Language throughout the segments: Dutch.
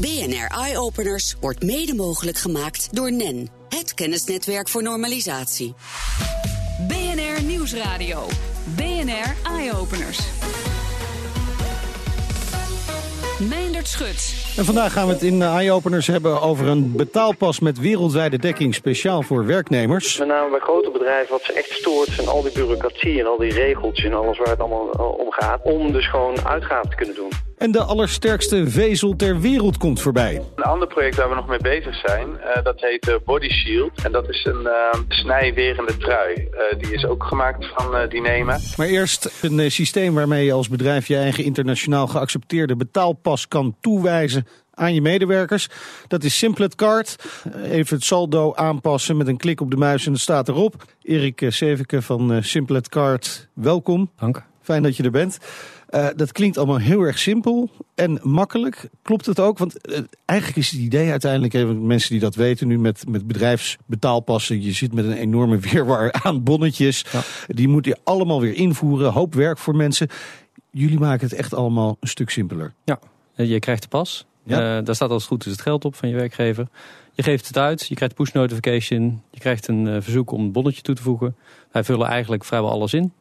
BNR Eye Openers wordt mede mogelijk gemaakt door NEN, het kennisnetwerk voor normalisatie. BNR Nieuwsradio. BNR Eye Openers. Meindert Schut. En vandaag gaan we het in Eye Openers hebben over een betaalpas met wereldwijde dekking speciaal voor werknemers. Met name bij grote bedrijven wat ze echt stoort zijn al die bureaucratie en al die regeltjes en alles waar het allemaal eh, om gaat. Om dus gewoon uitgaven te kunnen doen. En de allersterkste vezel ter wereld komt voorbij. Een ander project waar we nog mee bezig zijn, uh, dat heet uh, Body Shield. En dat is een uh, snijwerende trui. die is ook gemaakt van Dynema. Maar eerst een systeem waarmee je als bedrijf je eigen internationaal geaccepteerde betaalpas kan toewijzen aan je medewerkers. Dat is Simplet Card. Even het saldo aanpassen met een klik op de muis en het staat erop. Erik Seveke van Simplet Card, welkom. Dank. Fijn dat je er bent. Uh, dat klinkt allemaal heel erg simpel en makkelijk. Klopt het ook? Want uh, eigenlijk is het idee uiteindelijk, even mensen die dat weten nu met, met bedrijfsbetaalpassen. Je zit met een enorme weerwar aan bonnetjes. Ja. Die moet je allemaal weer invoeren. Hoop werk voor mensen. Jullie maken het echt allemaal een stuk simpeler. Ja, je krijgt de pas. Ja. Uh, daar staat als het goed is het geld op van je werkgever. Je geeft het uit, je krijgt push notification. Je krijgt een verzoek om een bonnetje toe te voegen. Wij vullen eigenlijk vrijwel alles in.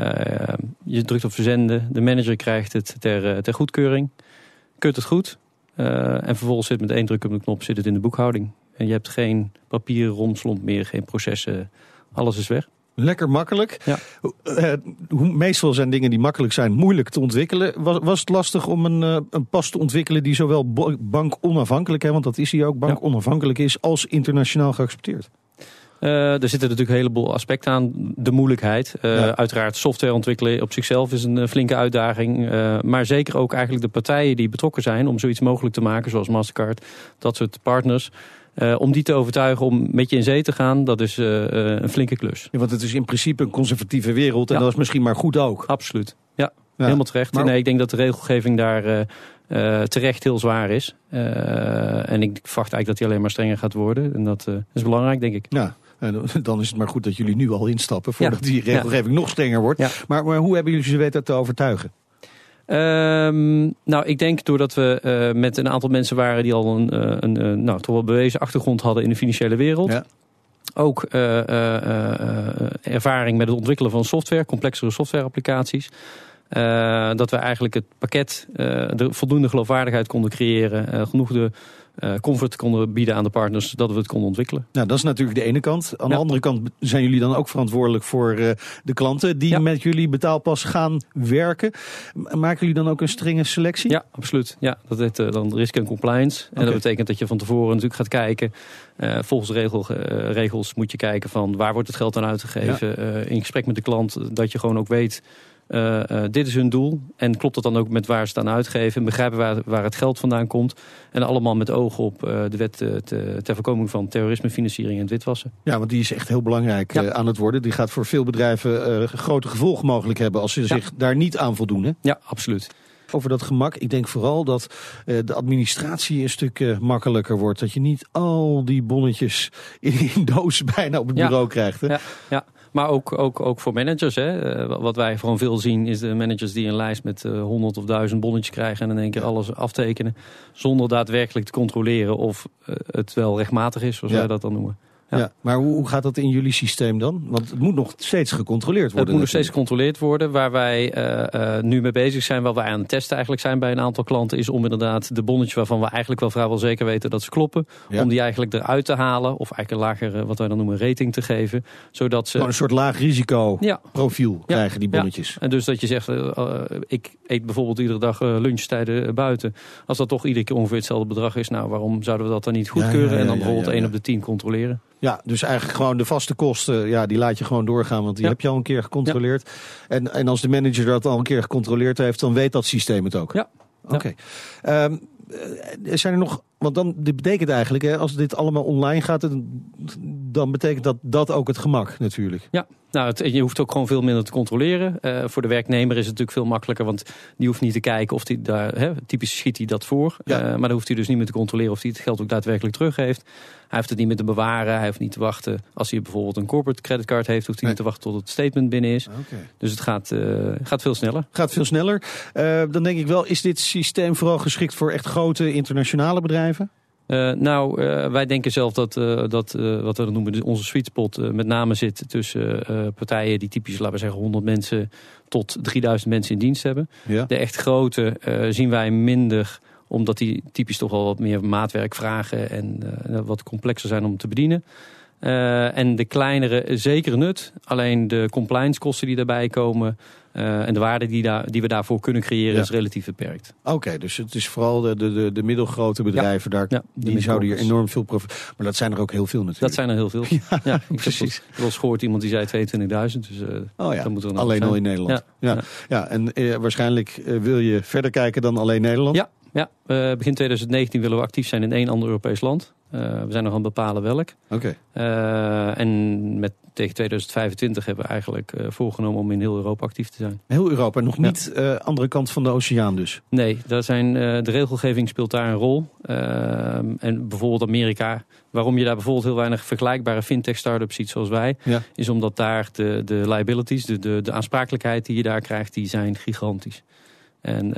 Uh, je drukt op verzenden, de manager krijgt het ter, ter goedkeuring, keurt het goed. Uh, en vervolgens zit met één druk op de knop zit het in de boekhouding. En je hebt geen papieren romslomp meer, geen processen, alles is weg. Lekker makkelijk. Ja. Uh, meestal zijn dingen die makkelijk zijn moeilijk te ontwikkelen. Was, was het lastig om een, uh, een pas te ontwikkelen die zowel bank onafhankelijk, hè, want dat is hij ook, bank onafhankelijk is, als internationaal geaccepteerd? Uh, er zitten natuurlijk een heleboel aspecten aan. De moeilijkheid. Ja. Uiteraard software ontwikkelen op zichzelf is een uh, flinke uitdaging. maar zeker ook eigenlijk de partijen die betrokken zijn om zoiets mogelijk te maken. Zoals Mastercard, dat soort partners. om die te overtuigen om met je in zee te gaan, dat is een flinke klus. Ja, want het is in principe een conservatieve wereld en ja. dat is misschien maar goed ook. Absoluut, ja. ja. Helemaal terecht. Maar... Nee, ik denk dat de regelgeving daar terecht heel zwaar is. en ik verwacht eigenlijk dat die alleen maar strenger gaat worden. En dat is belangrijk, denk ik. Ja. En dan is het maar goed dat jullie nu al instappen voordat ja. die regelgeving ja. nog strenger wordt. Ja. Maar, maar, hoe hebben jullie ze weten te overtuigen? Um, nou, ik denk doordat we uh, met een aantal mensen waren die al een, een uh, nou, toch wel bewezen achtergrond hadden in de financiële wereld. Ook ervaring met het ontwikkelen van software, complexere softwareapplicaties. dat we eigenlijk het pakket, de voldoende geloofwaardigheid konden creëren. genoeg de uh, comfort konden bieden aan de partners, dat we het konden ontwikkelen. Nou, dat is natuurlijk de ene kant. Aan ja. de andere kant zijn jullie dan ook verantwoordelijk voor uh, de klanten die ja. met jullie betaalpas gaan werken. Maken jullie dan ook een strenge selectie? Ja, absoluut. Ja, dat heet uh, dan risk en compliance. En dat betekent dat je van tevoren natuurlijk gaat kijken. volgens regel, regels moet je kijken van waar wordt het geld aan uitgegeven. Ja. in gesprek met de klant, dat je gewoon ook weet uh, uh, dit is hun doel. En klopt dat dan ook met waar ze het aan uitgeven? En begrijpen waar, waar het geld vandaan komt? En allemaal met oog op uh, de wet te, ter voorkoming van terrorisme, financiering en witwassen. Ja, want die is echt heel belangrijk ja. aan het worden. Die gaat voor veel bedrijven grote gevolgen mogelijk hebben als ze ja. zich daar niet aan voldoen. Hè? Ja, absoluut. Over dat gemak. Ik denk vooral dat de administratie een stuk makkelijker wordt. Dat je niet al die bonnetjes in, in doos bijna op het ja. bureau krijgt. Hè? Ja, ja. Maar ook, ook, ook voor managers. Hè. Uh, wat wij gewoon veel zien is de managers die een lijst met honderd uh, of duizend bonnetjes krijgen en in één keer alles aftekenen. Zonder daadwerkelijk te controleren of uh, het wel rechtmatig is, zoals wij dat dan noemen. Ja. ja. maar hoe, gaat dat in jullie systeem dan? Want het moet nog steeds gecontroleerd worden. Het moet nog steeds gecontroleerd worden. Waar wij uh, uh, nu mee bezig zijn, wat wij aan het testen eigenlijk zijn bij een aantal klanten, is om inderdaad de bonnetjes waarvan we eigenlijk wel vrijwel zeker weten dat ze kloppen, ja. om die eigenlijk eruit te halen. Of eigenlijk een lager, wat wij dan noemen, rating te geven. Zodat ze. Gewoon een soort laag risico ja. profiel krijgen, die bonnetjes. En dus dat je zegt, uh, ik eet bijvoorbeeld iedere dag lunchtijden buiten. Als dat toch iedere keer ongeveer hetzelfde bedrag is, nou waarom zouden we dat dan niet goedkeuren en dan bijvoorbeeld 1 op de 10 controleren? Ja, dus eigenlijk gewoon de vaste kosten, ja, die laat je gewoon doorgaan, want die ja. heb je al een keer gecontroleerd. Ja. En, en als de manager dat al een keer gecontroleerd heeft, dan weet dat systeem het ook. Ja. Oké. Okay. Ja. Um, zijn er nog, want dan dit betekent eigenlijk, hè, als dit allemaal online gaat, dan betekent dat dat ook het gemak natuurlijk. Ja, nou, het, je hoeft ook gewoon veel minder te controleren. Uh, voor de werknemer is het natuurlijk veel makkelijker, want die hoeft niet te kijken of hij daar, hè, typisch schiet hij dat voor. Ja. Uh, maar dan hoeft hij dus niet meer te controleren of hij het geld ook daadwerkelijk teruggeeft. Hij hoeft het niet meer te bewaren, hij hoeft niet te wachten. Als hij bijvoorbeeld een corporate creditcard heeft, hoeft hij Nee. niet te wachten tot het statement binnen is. Oké. Dus het gaat, uh, gaat veel sneller. Gaat veel sneller. Dan denk ik wel, is dit systeem vooral geschikt voor echt grote internationale bedrijven? Uh, nou, uh, wij denken zelf dat, uh, dat wat we noemen onze sweet spot met name zit tussen partijen die typisch, laten we zeggen, 100 mensen tot 3000 mensen in dienst hebben. Ja. De echt grote zien wij minder omdat die typisch toch wel wat meer maatwerk vragen en wat complexer zijn om te bedienen. Uh, en de kleinere zeker nut. Alleen de compliance kosten die daarbij komen uh, en de waarde die, daar, die we daarvoor kunnen creëren Ja. is relatief beperkt. Oké, okay, dus het is vooral de, de, de, de middelgrote bedrijven, daar, Ja, die zouden hier enorm veel profit. Maar dat zijn er ook heel veel natuurlijk. Dat zijn er heel veel. Ja, ja, ik precies. heb wel gehoord iemand die zei 22.000. Dus uh, oh ja, dan moet er alleen al in Nederland. Ja, ja. en waarschijnlijk wil je verder kijken dan alleen Nederland. Ja, ja. begin 2019 willen we actief zijn in één ander Europees land. Uh, we zijn nog aan het bepalen welk. Oké. Okay. Uh, en met, tegen 2025 hebben we eigenlijk voorgenomen om in heel Europa actief te zijn. Heel Europa, nog niet ja. andere kant van de oceaan dus? Nee, daar zijn, de regelgeving speelt daar een rol. en bijvoorbeeld Amerika. Waarom je daar bijvoorbeeld heel weinig vergelijkbare fintech-startups ziet zoals wij... Ja. is omdat daar de, de liabilities, de, de, de aansprakelijkheid die je daar krijgt... die zijn gigantisch. En uh,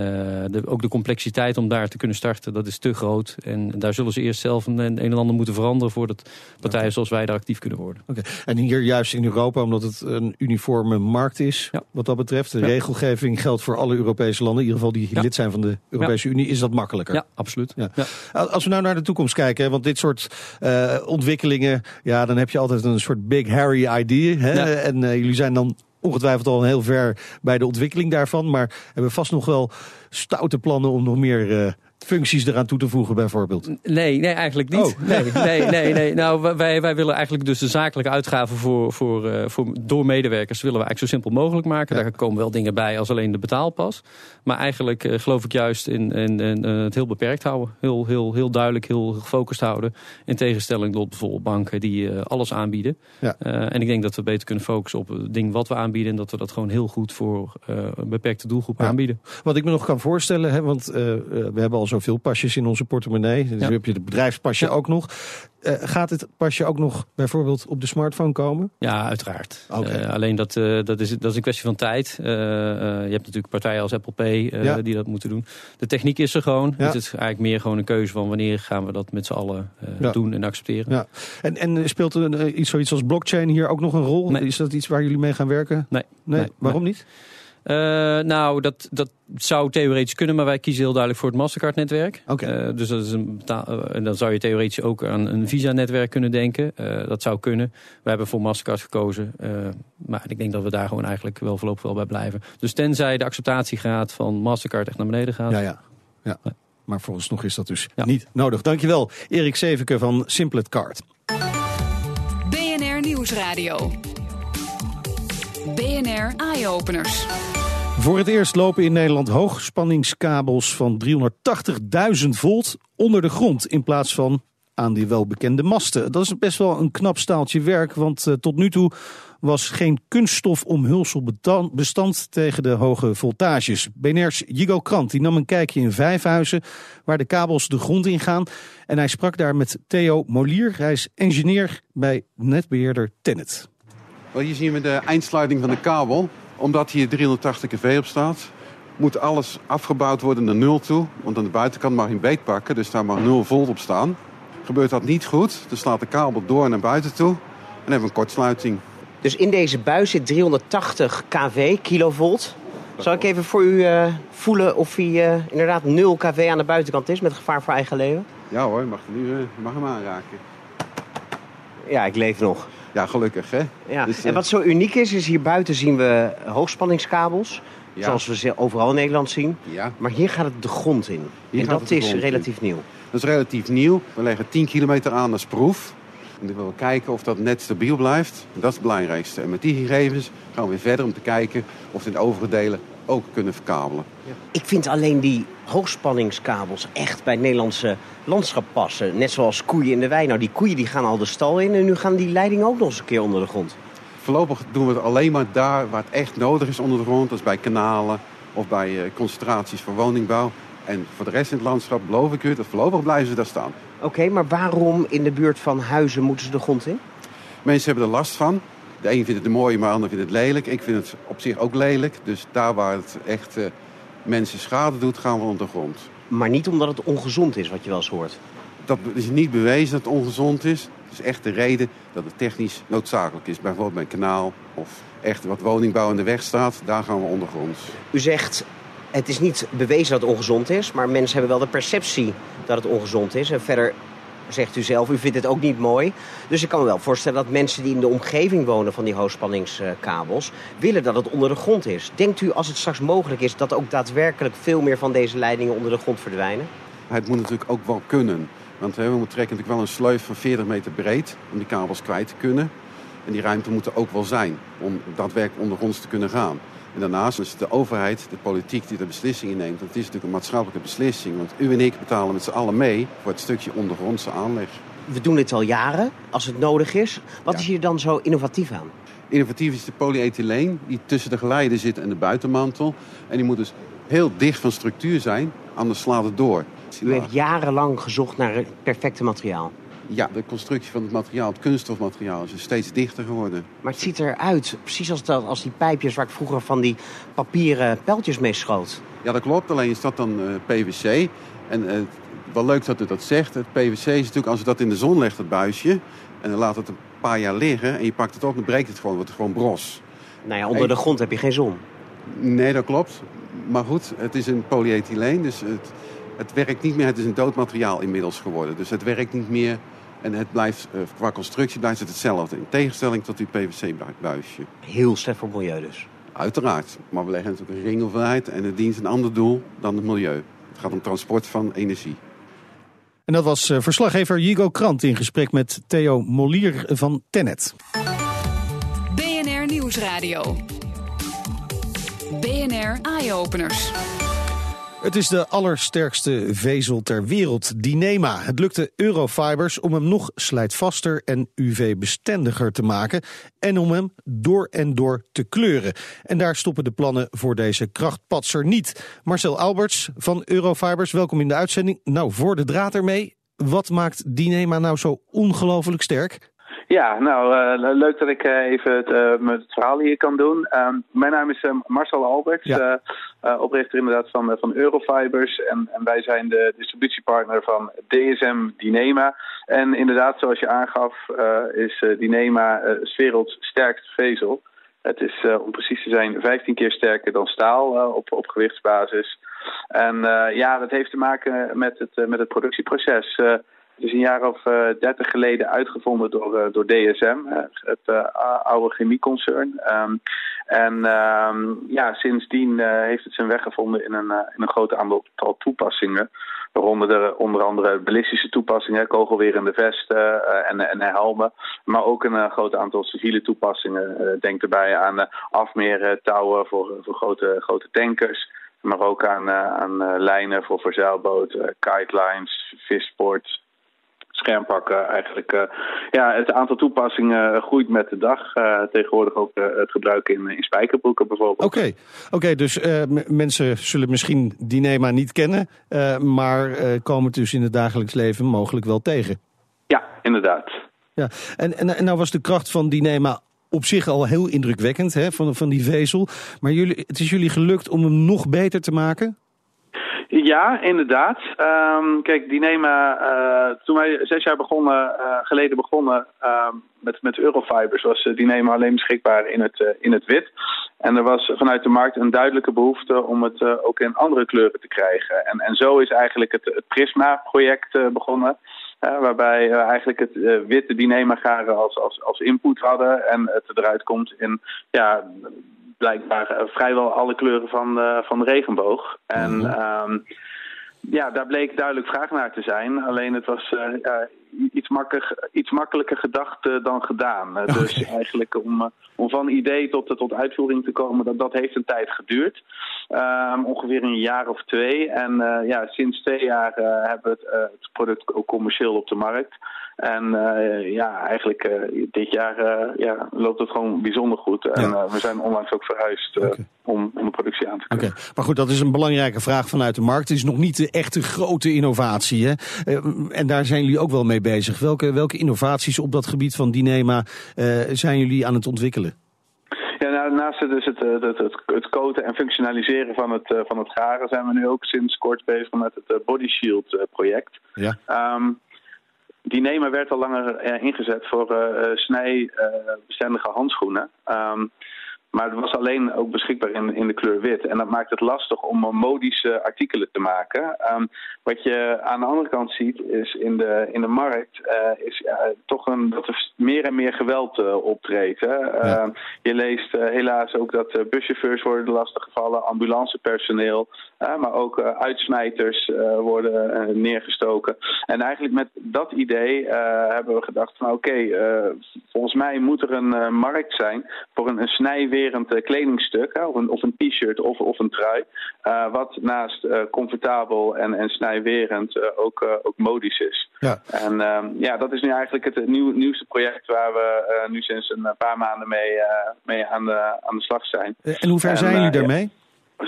de, ook de complexiteit om daar te kunnen starten, dat is te groot. En daar zullen ze eerst zelf een, een en ander moeten veranderen... voordat partijen zoals wij daar actief kunnen worden. Oké. Okay. En hier juist in Europa, omdat het een uniforme markt is... Ja. wat dat betreft, de ja. regelgeving geldt voor alle Europese landen... in ieder geval die ja. lid zijn van de Europese Unie, is dat makkelijker. Ja, absoluut. Ja. Als we nou naar de toekomst kijken, want dit soort uh, ontwikkelingen... ja, dan heb je altijd een soort big hairy idea. Hè? En uh, jullie zijn dan ongetwijfeld al heel ver bij de ontwikkeling daarvan. Maar hebben vast nog wel stoute plannen om nog meer uh, functies eraan toe te voegen bijvoorbeeld? Nee, nee eigenlijk niet. Oh. Nee, nee, nee, nee. Nou, wij, wij willen eigenlijk dus de zakelijke uitgaven voor, voor, uh, voor, door medewerkers willen we eigenlijk zo simpel mogelijk maken. Ja. Daar komen wel dingen bij als alleen de betaalpas. Maar eigenlijk uh, geloof ik juist in, in, in uh, het heel beperkt houden. Heel, heel, heel duidelijk, heel gefocust houden. In tegenstelling tot bijvoorbeeld banken die alles aanbieden. Ja. en ik denk dat we beter kunnen focussen op het ding wat we aanbieden. En dat we dat gewoon heel goed voor een beperkte doelgroep ja. aanbieden. Wat ik me nog kan voorstellen, hè, want we hebben al zoveel pasjes in onze portemonnee. Dus Ja. heb je het bedrijfspasje Ja. ook nog. Uh, gaat het pasje ook nog bijvoorbeeld op de smartphone komen? Ja, uiteraard. Uh, alleen dat, uh, dat, is, dat is een kwestie van tijd. Je hebt natuurlijk partijen als Apple Pay Ja. die dat moeten doen. De techniek is er gewoon. Ja. Het is eigenlijk meer gewoon een keuze van wanneer gaan we dat met z'n allen Ja. doen en accepteren. Ja. En, en speelt er iets zoiets als blockchain hier ook nog een rol? Nee. Is dat iets waar jullie mee gaan werken? Nee. Nee, Nee. waarom niet? Uh, nou, dat, dat zou theoretisch kunnen, maar wij kiezen heel duidelijk voor het Mastercard-netwerk. Oké. Uh, dus dat is een betaal, uh, en dan zou je theoretisch ook aan een Visa-netwerk kunnen denken. Uh, dat zou kunnen. We hebben voor Mastercard gekozen. Uh, maar ik denk dat we daar gewoon eigenlijk wel voorlopig wel bij blijven. Dus tenzij de acceptatiegraad van Mastercard echt naar beneden gaat. Ja, ja. ja. Maar volgens nog is dat dus Ja. niet nodig. Dankjewel, Erik Zevenke van Simplet Card. BNR Nieuwsradio. BNR Eye-Openers. Voor het eerst lopen in Nederland hoogspanningskabels van 380.000 volt onder de grond in plaats van aan die welbekende masten. Dat is best wel een knap staaltje werk, want uh, tot nu toe was geen kunststof omhulsel bestand tegen de hoge voltages. BNR's Jigo Krant die nam een kijkje in Vijfhuizen waar de kabels de grond in gaan. En hij sprak daar met Theo Molier. Hij is engineer bij netbeheerder Tennet. Wel, hier zien we de eindsluiting van de kabel. Omdat hier 380 kV op staat, moet alles afgebouwd worden naar nul toe. Want aan de buitenkant mag je een beet pakken, dus daar mag 0 volt op staan. Gebeurt dat niet goed, dan slaat de kabel door naar buiten toe. En hebben we een kortsluiting. Dus in deze buis zit 380 kV, kilovolt. Zal ik even voor u uh, voelen of hij uh, inderdaad 0 kV aan de buitenkant is met gevaar voor eigen leven? Ja hoor, je mag, nu, uh, je mag hem aanraken. Ja, ik leef nog. Ja, gelukkig hè. Ja. Dus, en wat zo uniek is, is hier buiten zien we hoogspanningskabels. Ja. Zoals we ze overal in Nederland zien. Ja. Maar hier gaat het de grond in. Hier en dat is in. relatief nieuw. Dat is relatief nieuw. We leggen 10 kilometer aan als proef. En dan willen we kijken of dat net stabiel blijft. Dat is het belangrijkste. En met die gegevens gaan we weer verder om te kijken of het in de overige delen ook kunnen verkabelen. Ik vind alleen die hoogspanningskabels echt bij het Nederlandse landschap passen. Net zoals koeien in de wei. Nou, die koeien die gaan al de stal in en nu gaan die leidingen ook nog eens een keer onder de grond. Voorlopig doen we het alleen maar daar waar het echt nodig is onder de grond. Dat is bij kanalen of bij eh, concentraties voor woningbouw. En voor de rest in het landschap beloof ik u dat voorlopig blijven ze daar staan. Oké, maar waarom in de buurt van huizen moeten ze de grond in? Mensen hebben er last van. De een vindt het mooi, maar de ander vindt het lelijk. Ik vind het op zich ook lelijk. Dus daar waar het echt uh, mensen schade doet, gaan we onder de grond. Maar niet omdat het ongezond is, wat je wel eens hoort. Dat is niet bewezen dat het ongezond is. Het is echt de reden dat het technisch noodzakelijk is. Bijvoorbeeld bij een kanaal of echt wat woningbouw in de weg staat. Daar gaan we ondergronds. U zegt, het is niet bewezen dat het ongezond is. Maar mensen hebben wel de perceptie dat het ongezond is. En verder zegt u zelf, u vindt het ook niet mooi. Dus ik kan me wel voorstellen dat mensen die in de omgeving wonen van die hoogspanningskabels... willen dat het onder de grond is. Denkt u als het straks mogelijk is dat ook daadwerkelijk veel meer van deze leidingen onder de grond verdwijnen? Het moet natuurlijk ook wel kunnen. Want we trekken natuurlijk wel een sleuf van 40 meter breed om die kabels kwijt te kunnen. En die ruimte moet er ook wel zijn om daadwerkelijk ondergronds te kunnen gaan. En daarnaast is het de overheid, de politiek die de beslissingen neemt. Dat is natuurlijk een maatschappelijke beslissing. Want u en ik betalen met z'n allen mee voor het stukje ondergrondse aanleg. We doen dit al jaren, als het nodig is. Wat is hier dan zo innovatief aan? Innovatief is de polyethyleen die tussen de geleider zit en de buitenmantel. En die moet dus heel dicht van structuur zijn, anders slaat het door. U heeft jarenlang gezocht naar het perfecte materiaal. Ja, de constructie van het materiaal, het kunststofmateriaal, is dus steeds dichter geworden. Maar het ziet eruit, precies als, dat, als die pijpjes waar ik vroeger van die papieren pijltjes mee schoot. Ja, dat klopt. Alleen is dat dan uh, PVC. En uh, wel leuk dat u dat zegt. Het PVC is natuurlijk, als u dat in de zon legt, het buisje... en dan laat het een paar jaar liggen en je pakt het op... dan breekt het gewoon, wordt het gewoon bros. Nou ja, onder en... de grond heb je geen zon. Nee, dat klopt. Maar goed, het is een polyethyleen, dus het, het werkt niet meer. Het is een dood materiaal inmiddels geworden. Dus het werkt niet meer en het blijft, uh, qua constructie blijft het hetzelfde. In tegenstelling tot uw PVC-buisje. Heel slecht voor het milieu dus. Uiteraard. Maar we leggen natuurlijk een ringelvaart en het dient een ander doel dan het milieu. Het gaat om transport van energie. En dat was uh, verslaggever Jigo Krant in gesprek met Theo Molier van Tennet. BNR Nieuwsradio. BNR Eye-Openers. Het is de allersterkste vezel ter wereld, Dynema. Het lukte Eurofibers om hem nog slijtvaster en UV-bestendiger te maken en om hem door en door te kleuren. En daar stoppen de plannen voor deze krachtpatser niet. Marcel Alberts van Eurofibers, welkom in de uitzending. Nou, voor de draad ermee, wat maakt Dynema nou zo ongelooflijk sterk? Ja, nou, uh, leuk dat ik uh, even het, uh, het, verhaal hier kan doen. Um, mijn naam is Marcel Alberts, ja. oprichter inderdaad van, van Eurofibers. En, en, wij zijn de distributiepartner van DSM Dynema. En inderdaad, zoals je aangaf, is Dynema uh, werelds sterkste vezel. Het is, om precies te zijn, 15 keer sterker dan staal op, op gewichtsbasis. En ja, dat heeft te maken met het, met het productieproces. Het is een jaar of uh, dertig geleden uitgevonden door, uh, door DSM, uh, het oude chemieconcern. Um, en um, ja, sindsdien heeft het zijn weg gevonden in een, in een groot aantal toepassingen. Waaronder de, onder andere ballistische toepassingen, kogelwerende vesten en, en helmen. Maar ook een groot aantal civiele toepassingen. denk erbij aan afmeertouwen voor, voor grote, grote tankers. Maar ook aan, aan lijnen voor, voor zeilboten, kitelines, vissports schermpakken eigenlijk. Uh, ja, het aantal toepassingen groeit met de dag. Uh, tegenwoordig ook uh, het gebruik in, in spijkerbroeken bijvoorbeeld. Oké, okay. okay, dus mensen zullen misschien Dynema niet kennen, maar komen het dus in het dagelijks leven mogelijk wel tegen. Ja, inderdaad. Ja, en, en, en nou was de kracht van Dynema op zich al heel indrukwekkend, hè, van, van die vezel. Maar jullie, het is jullie gelukt om hem nog beter te maken? Ja, inderdaad. Um, kijk, Dynema, uh, toen wij zes jaar begonnen, uh, geleden begonnen uh, met, met Eurofibers, was Dynema alleen beschikbaar in het, in het wit. En er was vanuit de markt een duidelijke behoefte om het ook in andere kleuren te krijgen. En, en zo is eigenlijk het, het Prisma-project begonnen. waarbij we eigenlijk het witte Dynema-garen als, als, als input hadden. En het eruit komt in ja, blijkbaar uh, vrijwel alle kleuren van, uh, van de regenboog. En mm ja, daar bleek duidelijk vraag naar te zijn. Alleen het was uh, iets, iets makkelijker gedacht dan gedaan. Okay. Dus eigenlijk om, om van idee tot, tot uitvoering te komen, dat, dat heeft een tijd geduurd. Um, ongeveer een jaar of twee. En ja, sinds twee jaar hebben we het, het, product ook commercieel op de markt. En ja, eigenlijk dit jaar ja, loopt het gewoon bijzonder goed. En Ja. we zijn onlangs ook verhuisd om, om de productie aan te kunnen. maar goed, dat is een belangrijke vraag vanuit de markt. Het is nog niet de echte grote innovatie. Hè? Eh, en daar zijn jullie ook wel mee bezig. Welke, welke innovaties op dat gebied van Dynema eh, zijn jullie aan het ontwikkelen? Ja, nou, naast het, dus het, eh, het, het, het coaten en functionaliseren van het, eh, van het garen zijn we nu ook sinds kort bezig met het eh, Body Shield eh, project. Ja. Ehm die nemen werd al langer eh, ingezet voor eh, eh, snijbestendige handschoenen. Ehm, maar het was alleen ook beschikbaar in, in de kleur wit. En dat maakt het lastig om modische artikelen te maken. Ehm, wat je aan de andere kant ziet is in de, in de markt eh, is eh, toch een, dat er meer en meer geweld eh, optreedt. Ehm, je leest helaas ook dat buschauffeurs worden lastiggevallen, ambulancepersoneel, maar ook uitsmijters worden neergestoken. En eigenlijk met dat idee hebben we gedacht van oké, mij moet er een eh, markt zijn voor een, een snijwerend eh, kledingstuk, hè, of een, of een t-shirt of, of een trui, eh, wat naast comfortabel en, en snijwerend ook, ook modisch is. Ja. En ehm, ja, dat is nu eigenlijk het nieuw, nieuwste project waar we nu sinds een paar maanden mee, mee aan, de, aan de slag zijn. En hoe ver En, zijn jullie daarmee?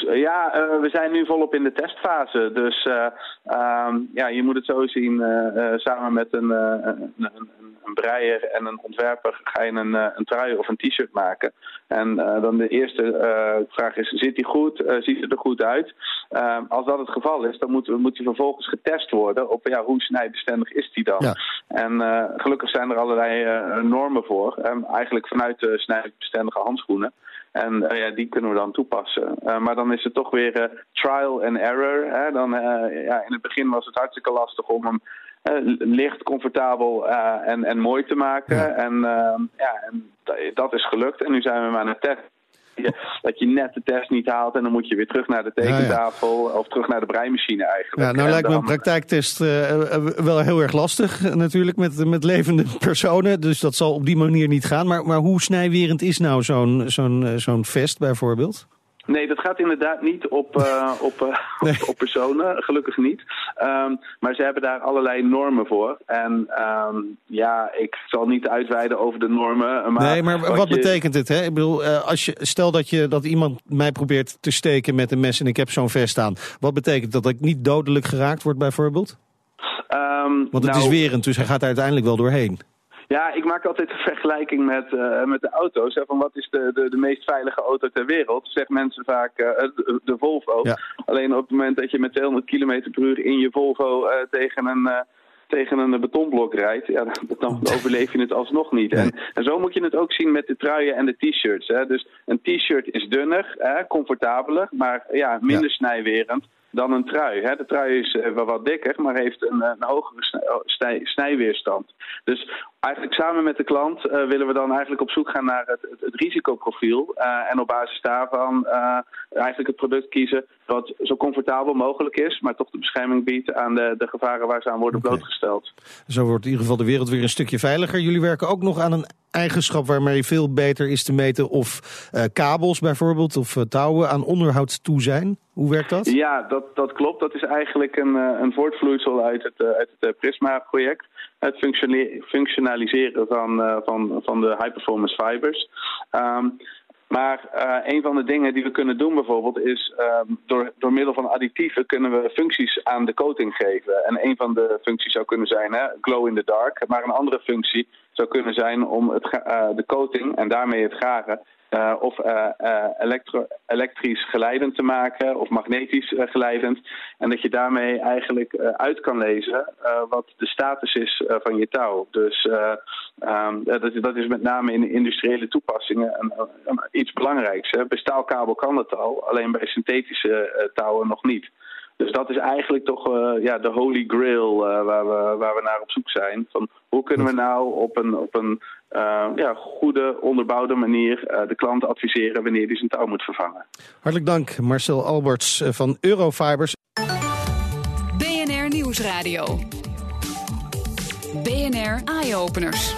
Ja, eh, we zijn nu volop in de testfase. Dus eh, ehm, ja, je moet het zo zien. eh, eh, samen met een, eh, een, een, een breier en een ontwerper ga je een, eh, een trui of een t-shirt maken. En eh, dan de eerste eh, vraag is, zit die goed? Eh, ziet het er goed uit? Ehm, als dat het geval is, dan moet, moet die vervolgens getest worden op ja, hoe snijbestendig is die dan. Ja. En eh, gelukkig zijn er allerlei eh, normen voor. Ehm, eigenlijk vanuit de snijbestendige handschoenen. En eh, ja, die kunnen we dan toepassen. Eh, maar dan is het toch weer eh, trial and error. Hè? Dan, ja, in het begin was het hartstikke lastig om hem licht, comfortabel en, en mooi te maken. Ja. En, ehm, ja, en d- dat is gelukt. En nu zijn we hem aan het testen. Je- Dat je net de test niet haalt en dan moet je weer terug naar de ja. tekentafel of terug naar de breimachine eigenlijk. Ja, nou En lijkt me een praktijktest eh, eh, wel heel erg lastig eh, natuurlijk met, met levende personen. Dus dat zal op die manier niet gaan. Maar, maar hoe snijwerend is nou zo'n zo'n zo'n vest bijvoorbeeld? Nee, dat gaat inderdaad niet op, eh, op, eh, Nee. op, op personen, gelukkig niet. Ehm, maar ze hebben daar allerlei normen voor. En ehm, ja, ik zal niet uitweiden over de normen. Maar nee, maar wat je- betekent het? Hè? Ik bedoel, eh, als je, stel dat, je, dat iemand mij probeert te steken met een mes en ik heb zo'n vest aan. Wat betekent dat? Dat ik niet dodelijk geraakt word bijvoorbeeld? Ehm, Want het nou, is werend, dus hij gaat er uiteindelijk wel doorheen. Ja, ik maak altijd een vergelijking met, eh, met de auto's. Hè, van wat is de, de, de meest veilige auto ter wereld? Zeggen mensen vaak eh, de, de Volvo. Ja. Alleen op het moment dat je met 200 km per uur in je Volvo eh, tegen een... tegen een betonblok rijdt, ja, dan, overleef je het alsnog niet. En, en zo moet je het ook zien met de truien en de t-shirts. Dus een t-shirt is dunner, hè, comfortabeler, maar ja, minder Ja. snijwerend dan een trui. Hè. De trui is wel wat dikker, maar heeft een, een hogere oh, snij- snijweerstand. Dus eigenlijk samen met de klant eh, willen we dan eigenlijk op zoek gaan naar het, het, het risicoprofiel. eh, en op basis daarvan eh, eigenlijk het product kiezen wat zo comfortabel mogelijk is, maar toch de bescherming biedt aan de, de gevaren waar ze aan worden blootgesteld. Zo wordt in ieder geval de wereld weer een stukje veiliger. Jullie werken ook nog aan een eigenschap waarmee veel beter is te meten of kabels bijvoorbeeld of touwen aan onderhoud toe zijn. Hoe werkt dat? Ja, dat, dat klopt. Dat is eigenlijk een, een voortvloeisel uit het, uit het Prisma-project. Het functione- functionaliseren van, eh, van, van de high-performance fibers. Ehm, maar eh, een van de dingen die we kunnen doen bijvoorbeeld is ehm, door, door middel van additieven kunnen we functies aan de coating geven. En een van de functies zou kunnen zijn hè, glow in the dark. Maar een andere functie zou kunnen zijn om het, eh, de coating en daarmee het garen eh, of eh, elektro- elektrisch geleidend te maken of magnetisch geleidend. En dat je daarmee eigenlijk uit kan lezen wat de status is van je touw. Dus eh, ehm, dat, is, dat is met name in industriële toepassingen een, iets belangrijks. Hè. Bij staalkabel kan dat al, alleen bij synthetische touwen nog niet. Dus dat is eigenlijk toch eh, ja, de holy grail eh, waar, we, waar we naar op zoek zijn. Van hoe kunnen we nou op een, op een eh, ja, goede, onderbouwde manier eh, de klant adviseren wanneer hij zijn touw moet vervangen. Hartelijk dank Marcel Alberts van Eurofibers. BNR Nieuwsradio. BNR Eye Openers.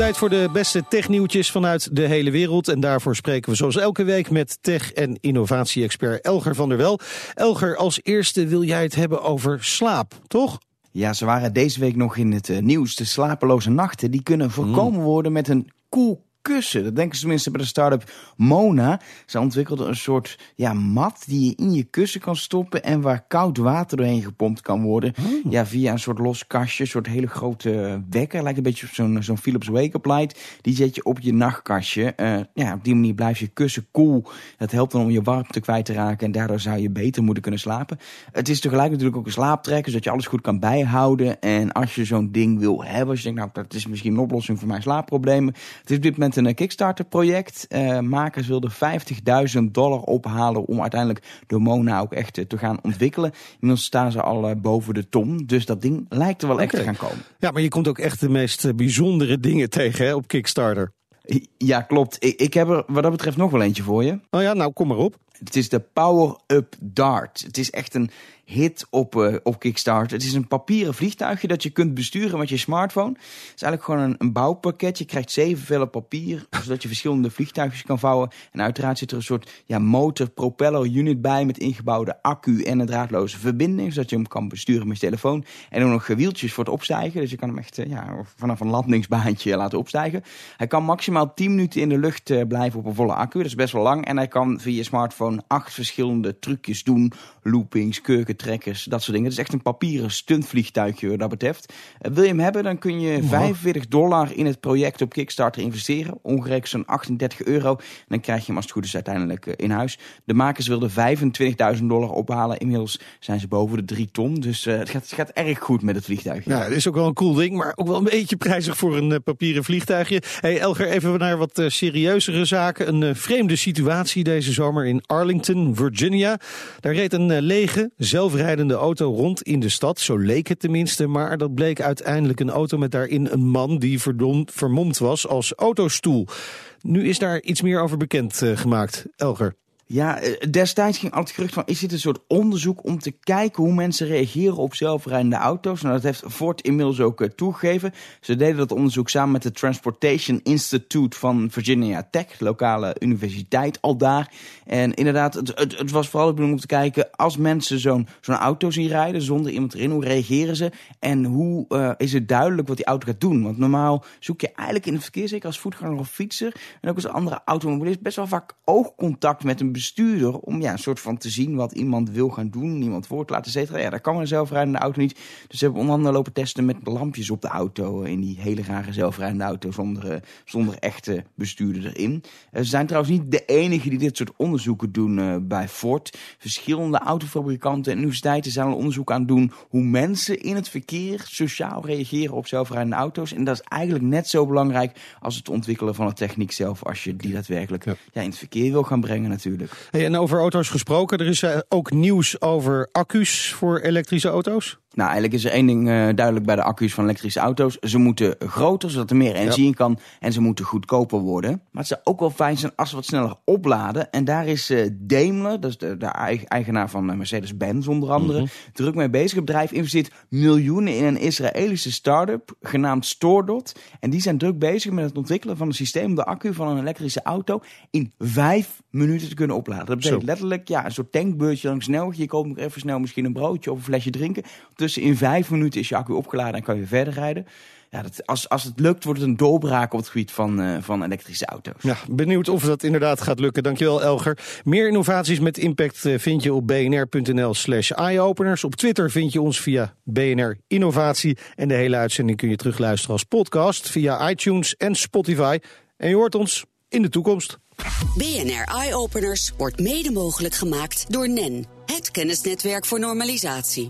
Tijd voor de beste technieuwtjes vanuit de hele wereld. En daarvoor spreken we zoals elke week met tech- en innovatie-expert Elger van der Wel. Elger, als eerste wil jij het hebben over slaap, toch? Ja, ze waren deze week nog in het uh, nieuws. De slapeloze nachten die kunnen voorkomen worden met een koel kussen. Dat denken ze tenminste bij de start-up Mona. Ze ontwikkelden een soort ja, mat die je in je kussen kan stoppen en waar koud water doorheen gepompt kan worden. Hmm. Ja, via een soort los kastje, een soort hele grote wekker. Lijkt een beetje op zo'n zo'n Philips wake-up light. Die zet je op je nachtkastje. Uh, ja, op die manier blijft je kussen koel. Dat helpt dan om je warmte kwijt te raken en daardoor zou je beter moeten kunnen slapen. Het is tegelijk natuurlijk ook een slaaptrekker, zodat je alles goed kan bijhouden. En als je zo'n ding wil hebben, als je denkt, nou, dat is misschien een oplossing voor mijn slaapproblemen. Het is op dit moment een Kickstarter-project. Uh, makers wilden 50.000 dollar ophalen om uiteindelijk de Mona ook echt te gaan ontwikkelen. Inmiddels staan ze al uh, boven de ton, dus dat ding lijkt er wel okay. echt te gaan komen. Ja, maar je komt ook echt de meest bijzondere dingen tegen hè, op Kickstarter. Ja, klopt. Ik, ik heb er wat dat betreft nog wel eentje voor je. Oh ja, nou kom maar op. Het is de Power Up Dart. Het is echt een hit op, uh, op Kickstarter. Het is een papieren vliegtuigje dat je kunt besturen met je smartphone. Het is eigenlijk gewoon een, bouwpakket. Je krijgt zeven vellen papier, zodat je verschillende vliegtuigjes kan vouwen. En uiteraard zit er een soort ja, motor, propeller unit bij met ingebouwde accu en een draadloze verbinding, zodat je hem kan besturen met je telefoon. En ook nog wieltjes voor het opstijgen, dus je kan hem echt uh, ja, vanaf een landingsbaantje laten opstijgen. Hij kan maximaal 10 minuten in de lucht uh, blijven op een volle accu, dat is best wel lang. En hij kan via je smartphone acht verschillende trucjes doen, loopings, keuken trekkers, dat soort dingen. Het is echt een papieren stuntvliegtuigje wat dat betreft. Uh, wil je hem hebben, dan kun je 45 dollar in het project op Kickstarter investeren. Ongerekend zo'n 38 euro. En dan krijg je hem als het goed is uiteindelijk uh, in huis. De makers wilden 25.000 dollar ophalen. Inmiddels zijn ze boven de 3 ton. Dus uh, het, gaat, het, gaat, erg goed met het vliegtuigje. Ja, het is ook wel een cool ding, maar ook wel een beetje prijzig voor een papieren vliegtuigje. Hey Elger, even naar wat serieuzere zaken. Een vreemde situatie deze zomer in Arlington, Virginia. Daar reed een lege, zelfrijdende auto rond in de stad. Zo leek het tenminste, maar dat bleek uiteindelijk een auto met daarin een man die vermomd was als autostoel. Nu is daar iets meer over bekend uh, gemaakt, Elger. Ja, destijds ging altijd gerucht van, is dit een soort onderzoek om te kijken hoe mensen reageren op zelfrijdende auto's? Nou, dat heeft Ford inmiddels ook uh, toegegeven. Ze deden dat onderzoek samen met het Transportation Institute van Virginia Tech, lokale universiteit al daar. En inderdaad, het, het, was vooral de bedoeling om te kijken, als mensen zo'n zo'n auto zien rijden zonder iemand erin, hoe reageren ze? En hoe uh, is het duidelijk wat die auto gaat doen? Want normaal zoek je eigenlijk in het verkeer, zeker als voetganger of fietser, en ook als andere automobilist, best wel vaak oogcontact met een bestuurder om ja, een soort van te zien wat iemand wil gaan doen, iemand voor te laten zetten. Ja, dat kan een zelfrijdende auto niet. Dus ze hebben onder andere lopen testen met lampjes op de auto in die hele rare zelfrijdende auto zonder, zonder echte bestuurder erin. Ze zijn trouwens niet de enige die dit soort onderzoeken doen bij Ford. Verschillende autofabrikanten en universiteiten zijn al onderzoek aan het doen hoe mensen in het verkeer sociaal reageren op zelfrijdende auto's. En dat is eigenlijk net zo belangrijk als het ontwikkelen van de techniek zelf, als je die daadwerkelijk ja. Ja, in het verkeer wil gaan brengen natuurlijk. En over auto's gesproken, er is uh, ook nieuws over accu's voor elektrische auto's. Nou, eigenlijk is er één ding uh, duidelijk bij de accu's van elektrische auto's. Ze moeten groter, zodat er meer energie ja. in kan. En ze moeten goedkoper worden. Maar het zou ook wel fijn zijn als ze wat sneller opladen. En daar is uh, Daimler, dat is de, de eigenaar van Mercedes-Benz onder andere, mm -hmm. druk mee bezig. Het bedrijf investeert miljoenen in een Israëlische start-up genaamd Stordot. En die zijn druk bezig met het ontwikkelen van een systeem om de accu van een elektrische auto in vijf minuten te kunnen opladen. Dat betekent Zo. letterlijk ja, een soort tankbeurtje langs snel. Je koopt nog even snel misschien een broodje of een flesje drinken. Tussen in vijf minuten is je accu opgeladen en kan je verder rijden. Ja, dat, als, als het lukt, wordt het een doorbraak op het gebied van, uh, van elektrische auto's. Ja, benieuwd of dat inderdaad gaat lukken. Dankjewel, Elger. Meer innovaties met impact vind je op bnr.nl slash eyeopeners. Op Twitter vind je ons via BNR Innovatie. En de hele uitzending kun je terugluisteren als podcast via iTunes en Spotify. En je hoort ons in de toekomst. BNR Eye Openers wordt mede mogelijk gemaakt door NEN, het kennisnetwerk voor normalisatie.